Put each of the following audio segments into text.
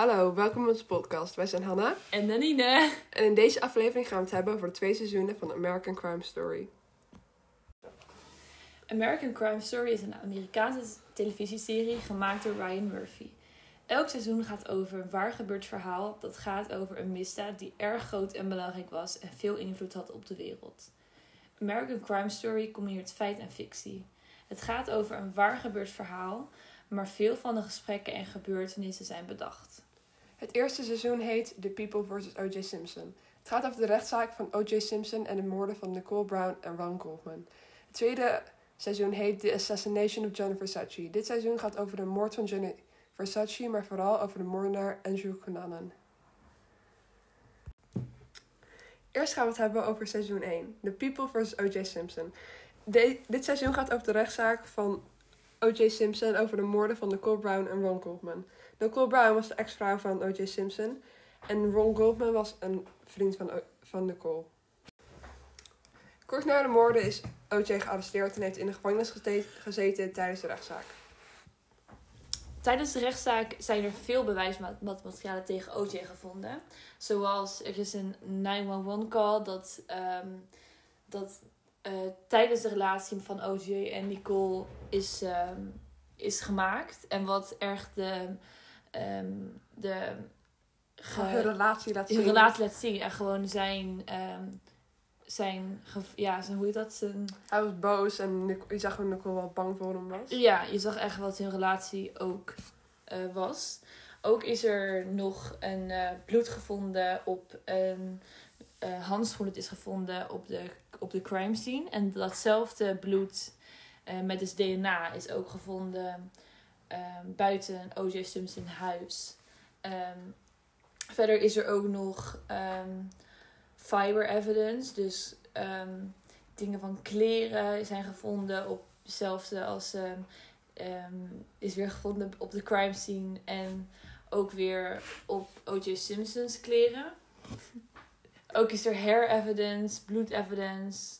Hallo, welkom bij onze podcast. Wij zijn Hanna En Danine. en in deze aflevering gaan we het hebben over de twee seizoenen van American Crime Story. American Crime Story is een Amerikaanse televisieserie gemaakt door Ryan Murphy. Elk seizoen gaat over een waar gebeurd verhaal dat gaat over een misdaad die erg groot en belangrijk was en veel invloed had op de wereld. American Crime Story combineert feit en fictie. Het gaat over een waar gebeurd verhaal, maar veel van de gesprekken en gebeurtenissen zijn bedacht. Het eerste seizoen heet The People vs. O.J. Simpson. Het gaat over de rechtszaak van O.J. Simpson en de moorden van Nicole Brown en Ron Goldman. Het tweede seizoen heet The Assassination of John Versace. Dit seizoen gaat over de moord van Johnny Versace, maar vooral over de moordenaar Andrew Cunanan. Eerst gaan we het hebben over seizoen 1, The People vs. O.J. Simpson. Dit seizoen gaat over de rechtszaak van O.J. Simpson over de moorden van Nicole Brown en Ron Goldman. Nicole Brown was de ex-vrouw van O.J. Simpson en Ron Goldman was een vriend van, van Nicole. Kort na de moorden is O.J. gearresteerd en heeft in de gevangenis gezeten tijdens de rechtszaak. Tijdens de rechtszaak zijn er veel bewijsmaterialen tegen OJ gevonden. Zoals er is een 911 call dat, ehm, dat eh, tijdens de relatie van OJ en Nicole is, ehm, is gemaakt. En wat echt de, ehm, de ge- Hun relatie laat zien. hun relatie laat zien. En gewoon zijn, ehm, zijn, ja, zijn, hoe heet dat? Zijn, Hij was boos en je zag hoe Nicole wel bang voor hem was. Ja, je zag echt wat hun relatie ook eh, was. Ook is er nog een eh, bloed gevonden op een Het is gevonden op de, op de crime scene. En datzelfde bloed eh, met dus DNA is ook gevonden ehm, buiten O.J. Simpson huis. Ehm, verder is er ook nog ehm, fiber evidence. Dus dingen van kleren zijn gevonden op hetzelfde als is weer gevonden op de crime scene en ook weer op O.J. Simpson's kleren. Ook is er hair evidence, bloed evidence.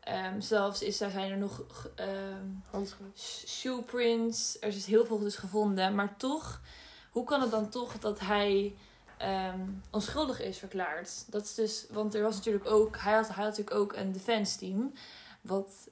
Ehm, zelfs is, daar zijn er nog shoe prints. Er is heel veel dus gevonden. Maar toch, hoe kan het dan toch dat hij ehm, onschuldig is verklaard? Dat is dus, want er was natuurlijk ook, hij had, hij had natuurlijk ook een defense team. Wat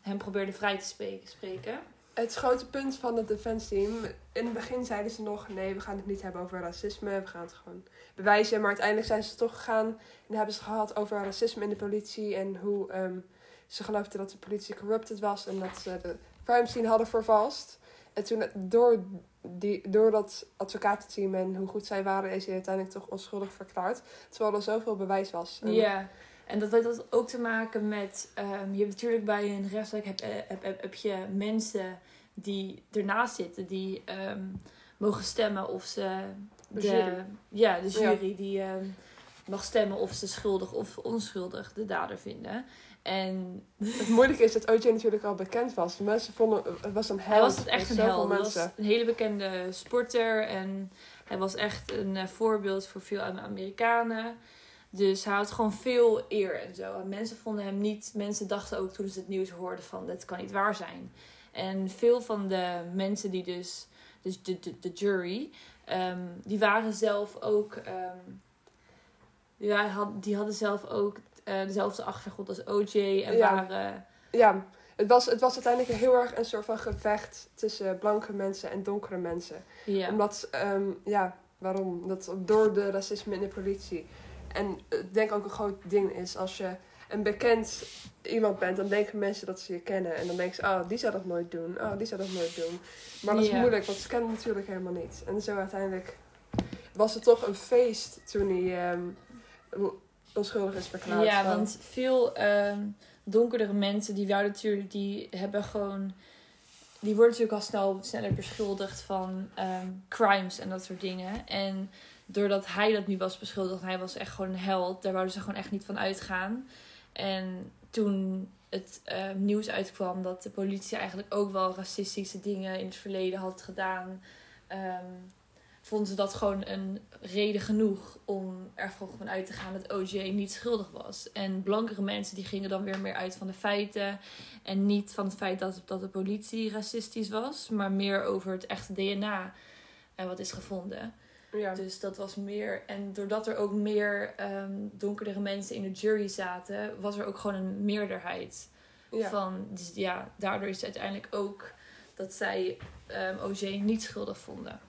hem probeerde vrij te spreken. Het grote punt van het defense team. In het begin zeiden ze nog: nee, we gaan het niet hebben over racisme. We gaan het gewoon bewijzen. Maar uiteindelijk zijn ze toch gegaan en hebben ze het gehad over racisme in de politie. En hoe ehm, ze geloofden dat de politie corrupted was en dat ze de crime scene hadden vervalst. En toen, door, die, door dat advocatenteam en hoe goed zij waren, is hij uiteindelijk toch onschuldig verklaard. Terwijl er zoveel bewijs was. Ja, en dat heeft ook te maken met... ehm, je hebt natuurlijk bij een rechtszaak heb, heb, heb, heb je mensen die ernaast zitten... die ehm, mogen stemmen of ze... De. Ja, de jury die ehm, mag stemmen of ze schuldig of onschuldig de dader vinden. En Het moeilijke is dat OJ natuurlijk al bekend was. Mensen vonden het was een held. hij was echt een held. Hij was een hele bekende sporter. En hij was echt een eh, voorbeeld voor veel Amerikanen. Dus hij had gewoon veel eer en zo. En mensen vonden hem niet... Mensen dachten ook toen ze het nieuws hoorden van... Dat kan niet waar zijn. En veel van de mensen die dus... Dus de, de, de jury... ehm, die waren zelf ook... ehm, die, had, die hadden zelf ook eh, dezelfde achtergrond als OJ. En Ja. waren... Ja, het was, het was uiteindelijk heel erg een soort van gevecht tussen blanke mensen en donkere mensen. Ja. Omdat, ehm, ja, waarom? Dat door de racisme in de politie. En ik denk ook een groot ding is als je een bekend iemand bent, dan denken mensen dat ze je kennen. En dan denken ze, oh, die zou dat nooit doen. Oh, die zou dat nooit doen. Maar dat is moeilijk, want ze kennen natuurlijk helemaal niet. En zo uiteindelijk was het toch een feest toen hij ehm, onschuldig is verklaard. Ja, van- want veel ehm, donkerdere mensen die wouden natuurlijk, die hebben gewoon. Die worden natuurlijk al snel sneller beschuldigd van ehm, crimes en dat soort dingen. En doordat hij dat nu was beschuldigd, hij was echt gewoon een held, daar wouden ze gewoon echt niet van uitgaan. En toen het ehm, nieuws uitkwam dat de politie eigenlijk ook wel racistische dingen in het verleden had gedaan, ehm, vonden ze dat gewoon een reden genoeg om er gewoon uit te gaan dat OJ niet schuldig was. En blankere mensen die gingen dan weer meer uit van de feiten. En niet van het feit dat, dat de politie racistisch was, maar meer over het echte DNA en wat is gevonden. Ja. Dus dat was meer. En doordat er ook meer ehm donkerdere mensen in de jury zaten, was er ook gewoon een meerderheid ja. van. Dus ja, daardoor is het uiteindelijk ook dat zij ehm OJ niet schuldig vonden.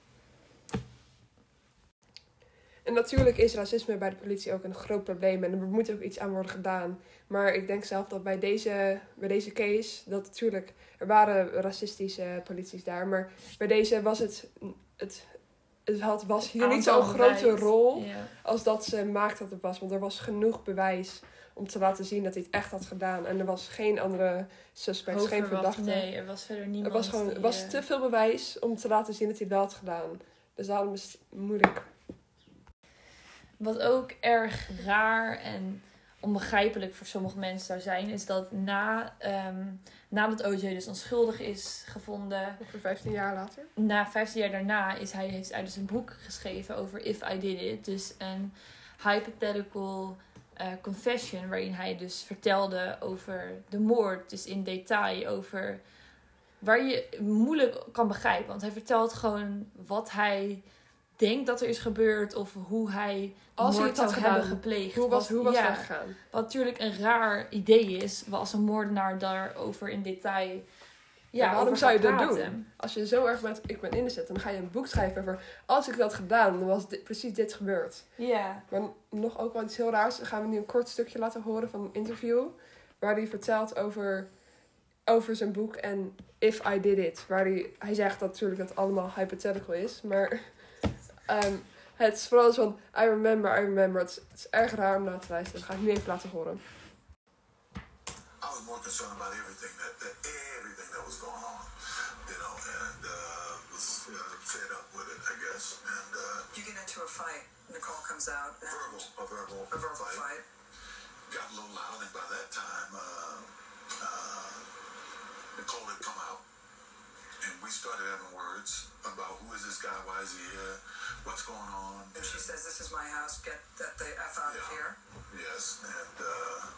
En natuurlijk is racisme bij de politie ook een groot probleem en er moet ook iets aan worden gedaan. Maar ik denk zelf dat bij deze, bij deze case, dat natuurlijk, er waren racistische polities daar, maar bij deze was het, het, het had, was hier niet zo'n grote rol Ja. als dat ze maakt dat het was. Want er was genoeg bewijs om te laten zien dat hij het echt had gedaan. En er was geen andere suspect, geen Hoger was- verdachte. Nee, er was verder niemand. er was, gewoon, die, er was eh, te veel bewijs om te laten zien dat hij het wel had gedaan. Dus daarom is het moeilijk. Wat ook erg raar en onbegrijpelijk voor sommige mensen zou zijn, is dat na, ehm, nadat OJ dus onschuldig is gevonden, Ongeveer 15 jaar later. na 15 jaar daarna is hij, heeft hij dus een boek geschreven over If I Did It. Dus een hypothetical eh, confession waarin hij dus vertelde over de moord. Dus in detail over waar je moeilijk kan begrijpen. Want hij vertelt gewoon wat hij denkt dat er is gebeurd of hoe hij Als moord het had zou hebben gedaan, gepleegd. Hoe was, hoe was ja, dat gegaan? Wat natuurlijk een raar idee is, als een moordenaar daarover in detail. Ja, waarom zou je dat praten. Als je zo erg bent, ik ben in de zet, dan ga je een boek schrijven over... Als ik dat had gedaan, dan was dit, precies dit gebeurd. Ja. Maar nog ook wel iets heel raars. Gaan we nu een kort stukje laten horen van een interview. Waar hij vertelt over, over zijn boek en If I Did It. Waar hij, hij zegt dat natuurlijk dat allemaal hypothetical is. Maar ehm, het is vooral zo van I remember, I remember. Het is, het is erg raar om naar te luisteren. Dat ga ik nu even laten horen. I was more concerned about everything that, that everything that was going on, you know, and uh, was uh, fed up with it, I guess. And uh, You get into a fight. Nicole comes out. and- verbal, a verbal, A verbal fight. got a little loud, and by that time, uh, uh, Nicole had come out, and we started having words about who is this guy, why is he here, what's going on. And she says, "This is my house. Get that the f out of here." Yes, and uh,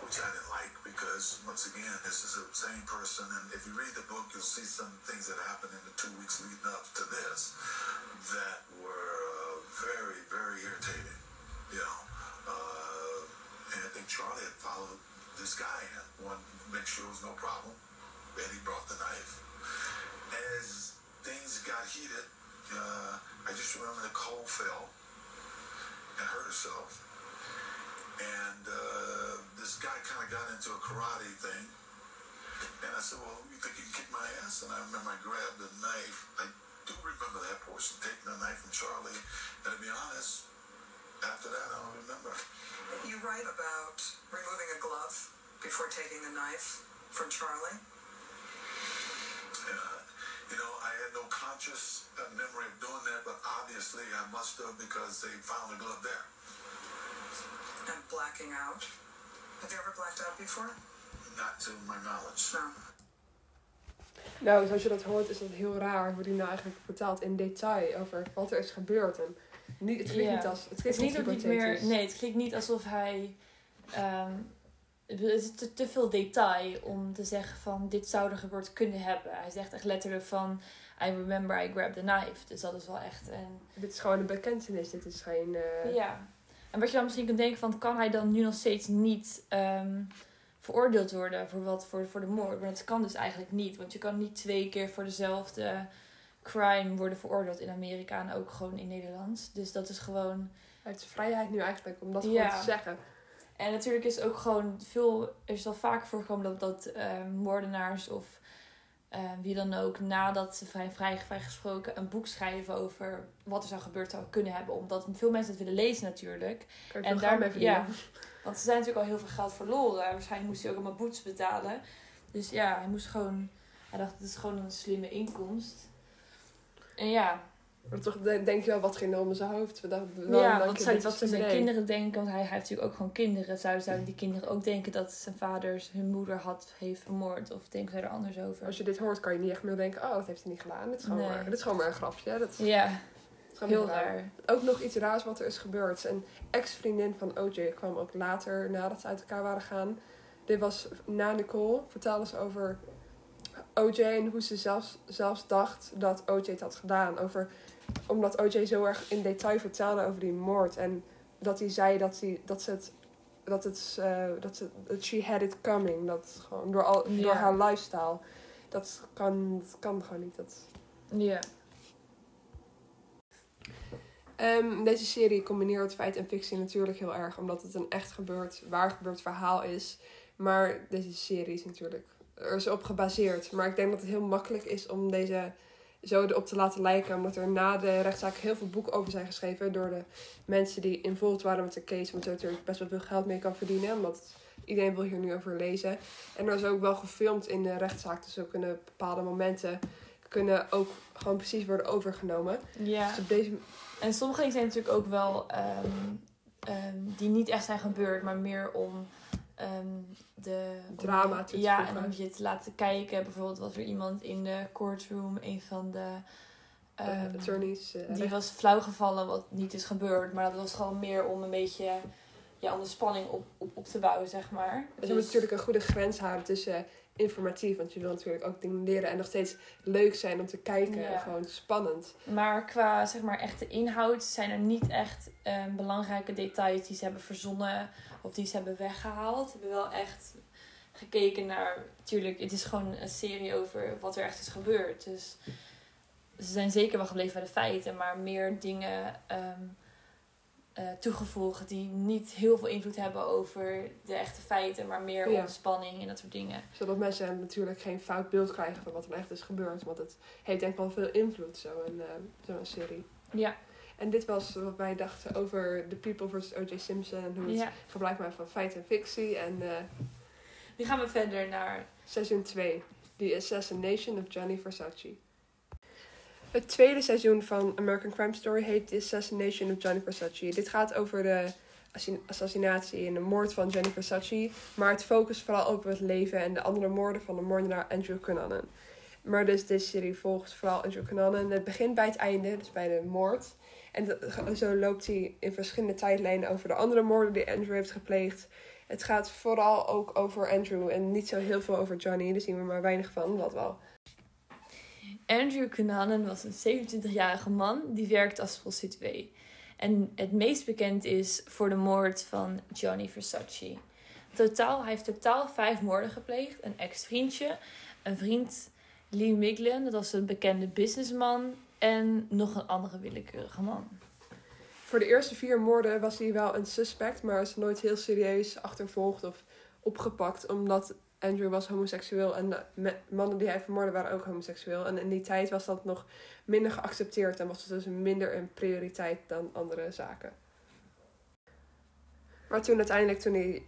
which I didn't like because once again, this is the same person, and if you read the book, you'll see some things that happened in the two weeks leading up to this that were uh, very, very irritating. You know, uh, and I think Charlie had followed this guy in, wanted to make sure there was no problem. And he brought the knife. As things got heated, uh, I just remember Nicole fell and hurt herself. And uh, this guy kind of got into a karate thing. And I said, well, you think you can kick my ass? And I remember I grabbed the knife. I do remember that portion, taking the knife from Charlie. And to be honest, after that, I don't remember. You write about removing a glove before taking the knife from Charlie. Had no conscious uh, memory of doing that, but obviously I must have because they found the glove there. and blacking out. Have you ever blacked out before? Not to my knowledge. No. Nou, zoals je dat hoort is dat heel raar hoe hij nou eigenlijk vertelt in detail over wat er is gebeurd. En niet, het klinkt niet als... Het Het klinkt is niet ook niet meer. Nee, het klinkt niet alsof hij. ehm, het is te, te veel detail om te zeggen van dit zou er gebeurd kunnen hebben. Hij zegt echt letterlijk van I remember I grabbed the knife. Dus dat is wel echt een. Dit is gewoon een bekentenis. Dit is geen... eh, Ja. En wat je dan misschien kunt denken van kan hij dan nu nog steeds niet ehm, veroordeeld worden voor, wat, voor, voor de moord? Maar dat kan dus eigenlijk niet. Want je kan niet twee keer voor dezelfde crime worden veroordeeld in Amerika en ook gewoon in Nederland. Dus dat is gewoon. Hij heeft vrijheid nu eigenlijk om dat Ja. gewoon te zeggen. En natuurlijk is ook gewoon veel. Er is al vaker voorgekomen dat, dat eh, moordenaars of eh, wie dan ook nadat ze vrij, vrij, vrijgesproken een boek schrijven over wat er zou gebeurd zou kunnen hebben. Omdat veel mensen het willen lezen natuurlijk. Kan En veel daar, geld mee verdienen. ja, want ze zijn natuurlijk al heel veel geld verloren. En waarschijnlijk moest hij ook allemaal boetes betalen. Dus ja, hij moest gewoon. Hij dacht, het is gewoon een slimme inkomst. En ja, Maar toch de- denk je wel, wat ging er om zijn hoofd? We dachten, ja wat zou wat zijn kinderen denken? Want hij, hij heeft natuurlijk ook gewoon kinderen. Zouden, zouden die kinderen ook denken dat zijn vader hun moeder had, heeft vermoord? Of denken zij er anders over? Als je dit hoort, kan je niet echt meer denken, oh, dat heeft hij niet gedaan. Dit is gewoon, Nee. maar, dit is gewoon maar een grapje. Dat is, Ja, dat is gewoon heel raar. Ook nog iets raars wat er is gebeurd. Een ex-vriendin van OJ kwam ook later, nadat ze uit elkaar waren gaan. Dit was na Nicole, vertelde ze over OJ en hoe ze zelfs, zelfs dacht dat OJ het had gedaan. Over omdat OJ zo erg in detail vertelde over die moord. En dat hij zei dat, hij, dat ze het. Dat het. eh, dat ze. Dat she had it coming. Dat gewoon door, al, door haar lifestyle. Dat kan, dat kan gewoon niet. Dat, Ja. Ehm, deze serie combineert feit en fictie natuurlijk heel erg, omdat het een echt gebeurd, waar gebeurd verhaal is. Maar deze serie is natuurlijk er is op gebaseerd. Maar ik denk dat het heel makkelijk is om deze zo erop te laten lijken, omdat er na de rechtszaak heel veel boeken over zijn geschreven door de mensen die involved waren met de case, want er natuurlijk best wel veel geld mee kan verdienen, omdat iedereen wil hier nu over lezen. En er is ook wel gefilmd in de rechtszaak, dus ook kunnen bepaalde momenten kunnen ook gewoon precies worden overgenomen. ja. Dus op deze En sommige dingen zijn natuurlijk ook wel ehm, ehm, die niet echt zijn gebeurd, maar meer om ehm, de Drama te Ja, en om je te laten kijken. Bijvoorbeeld was er iemand in de courtroom, een van de eh, ehm, attorneys. eh, die was flauwgevallen, wat niet is gebeurd, maar dat was gewoon meer om een beetje ja, om de spanning op, op, op te bouwen, zeg maar. Ze moeten natuurlijk een goede grens houden tussen informatief, want je wil natuurlijk ook dingen leren en nog steeds leuk zijn om te kijken. Ja. Gewoon spannend. Maar qua zeg maar echte inhoud zijn er niet echt ehm, belangrijke details die ze hebben verzonnen of die ze hebben weggehaald. Ze hebben wel echt gekeken naar. Natuurlijk, het is gewoon een serie over wat er echt is gebeurd. Dus ze zijn zeker wel gebleven bij de feiten, maar meer dingen ehm, toegevoegd die niet heel veel invloed hebben over de echte feiten, maar meer Ja. om spanning en dat soort dingen. Zodat mensen natuurlijk geen fout beeld krijgen van wat er echt is gebeurd. Want het heeft denk ik wel veel invloed, zo'n eh, zo'n serie. Ja, En dit was wat wij dachten over The People vs. O.J. Simpson. En hoe het ja. gebruik maakt van feit en fictie. En eh, Nu gaan we verder naar seizoen 2. The Assassination of Gianni Versace. Het tweede seizoen van American Crime Story heet The Assassination of Gianni Versace. Dit gaat over de assi- assassinatie en de moord van Gianni Versace. Maar het focust vooral op het leven en de andere moorden van de moordenaar Andrew Cunanan. Maar dus deze serie volgt vooral Andrew Cunanan. Het begint bij het einde, dus bij de moord. En zo loopt hij in verschillende tijdlijnen over de andere moorden die Andrew heeft gepleegd. Het gaat vooral ook over Andrew en niet zo heel veel over Johnny. Daar zien we maar weinig van, wat wel. Andrew Cunanan was een 27-jarige man die werkt als prostituee. En het meest bekend is voor de moord van Gianni Versace. Totaal, hij heeft totaal vijf moorden gepleegd. Een ex-vriendje, een vriend Lee Miglin, dat was een bekende businessman. En nog een andere willekeurige man. Voor de eerste vier moorden was hij wel een suspect, maar is nooit heel serieus achtervolgd of opgepakt, omdat Andrew was homoseksueel en de mannen die hij vermoordde waren ook homoseksueel. En in die tijd was dat nog minder geaccepteerd en was het dus minder een prioriteit dan andere zaken. Maar toen uiteindelijk, toen hij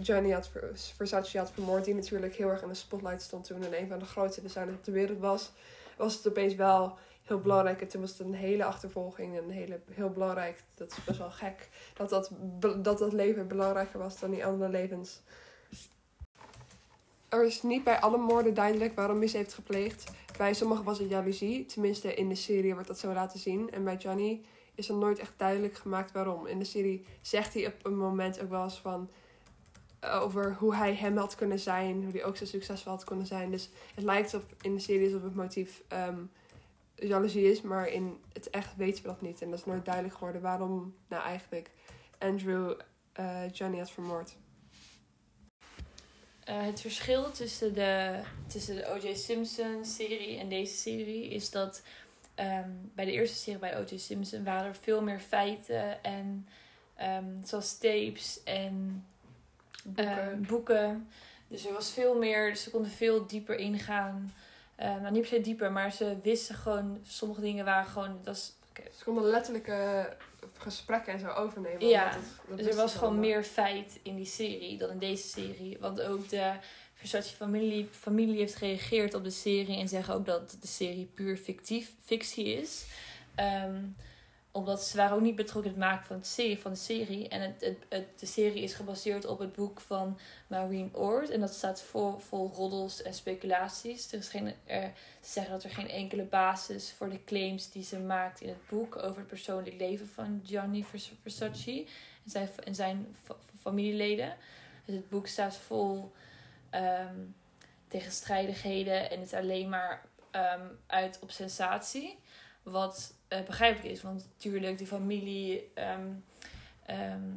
Johnny had, ver- Versace had vermoord, die natuurlijk heel erg in de spotlight stond toen en een van de grootste designers op de wereld was, was het opeens wel heel belangrijk. En toen was het een hele achtervolging en hele, heel belangrijk. Dat is best wel gek. Dat dat, dat dat leven belangrijker was dan die andere levens. Er is niet bij alle moorden duidelijk waarom ze heeft gepleegd. Bij sommigen was het jaloezie. Tenminste, in de serie wordt dat zo laten zien. En bij Johnny is er nooit echt duidelijk gemaakt waarom. In de serie zegt hij op een moment ook wel eens van... eh, Over hoe hij hem had kunnen zijn. Hoe hij ook zo succesvol had kunnen zijn. Dus het lijkt op, in de serie alsof het motief ehm, jaloezie is. Maar in het echt weten we dat niet. En dat is nooit duidelijk geworden waarom nou eigenlijk Andrew eh, Johnny had vermoord. Eh, het verschil tussen de, tussen de O.J. Simpson serie en deze serie is dat ehm, bij de eerste serie bij O.J. Simpson waren er veel meer feiten en ehm, zoals tapes en Boeken. eh, boeken. Dus er was veel meer, dus ze konden veel dieper ingaan. Eh, nou, niet per se dieper, maar ze wisten gewoon, sommige dingen waren gewoon, dat is, Ze konden letterlijke gesprekken en zo overnemen. Ja, dat Dus er was gewoon meer feit in die serie dan in deze serie. Want ook de Versace familie, familie heeft gereageerd op de serie en zeggen ook dat de serie puur fictief, fictie is. Ehm, omdat ze waren ook niet betrokken in het maken van, het serie, van de serie. En het, het, de serie is gebaseerd op het boek van Maureen Oord. En dat staat vol, vol roddels en speculaties. Er is geen, ze zeggen dat er geen enkele basis voor de claims die ze maakt in het boek over het persoonlijk leven van Gianni Vers- Versace en zijn, en zijn fa- familieleden. Dus het boek staat vol ehm, tegenstrijdigheden en is alleen maar ehm, uit op sensatie. Wat eh, begrijpelijk is. Want natuurlijk, die familie. ehm, ehm,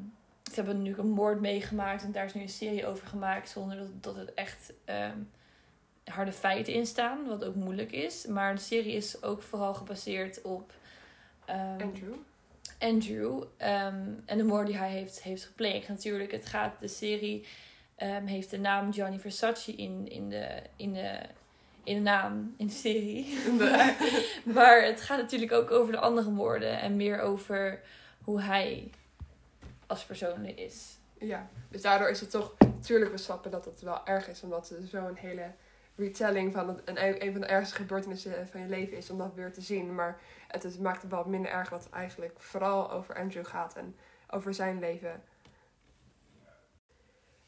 ze hebben natuurlijk een moord meegemaakt. En daar is nu een serie over gemaakt. Zonder dat, dat het echt ehm, harde feiten in staan. Wat ook moeilijk is. Maar de serie is ook vooral gebaseerd op. Andrew. Andrew en de moord die hij heeft, heeft gepleegd. Natuurlijk, het gaat, de serie heeft de naam Gianni Versace in, in, de, in, de, in de naam, in de serie. maar, maar het gaat natuurlijk ook over de andere moorden en meer over hoe hij als persoon is. Ja, dus daardoor is het toch... Natuurlijk, we snappen dat het wel erg is. Omdat het zo'n hele retelling van het, een, een van de ergste gebeurtenissen van je leven is. Om dat weer te zien. Maar het, is- maakt het wel minder erg dat het eigenlijk vooral over Andrew gaat. En over zijn leven.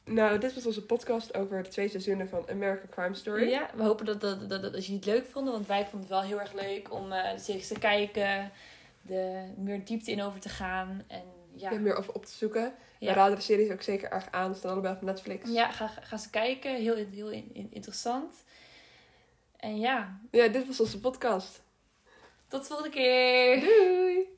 Nou, dit was onze podcast over de twee seizoenen van American Crime Story. Ja, we hopen dat, dat, dat, dat, dat jullie het leuk vonden, want wij vonden het wel heel erg leuk om eh, de series te kijken, de meer diepte in over te gaan. En ja, Er meer over op te zoeken. We ja. raden de series ook zeker erg aan. Ze staan allebei op Netflix. Ja, ga, ga ze kijken. Heel, heel in- in- interessant. En ja, ja, dit was onze podcast. tot de volgende keer. Doei!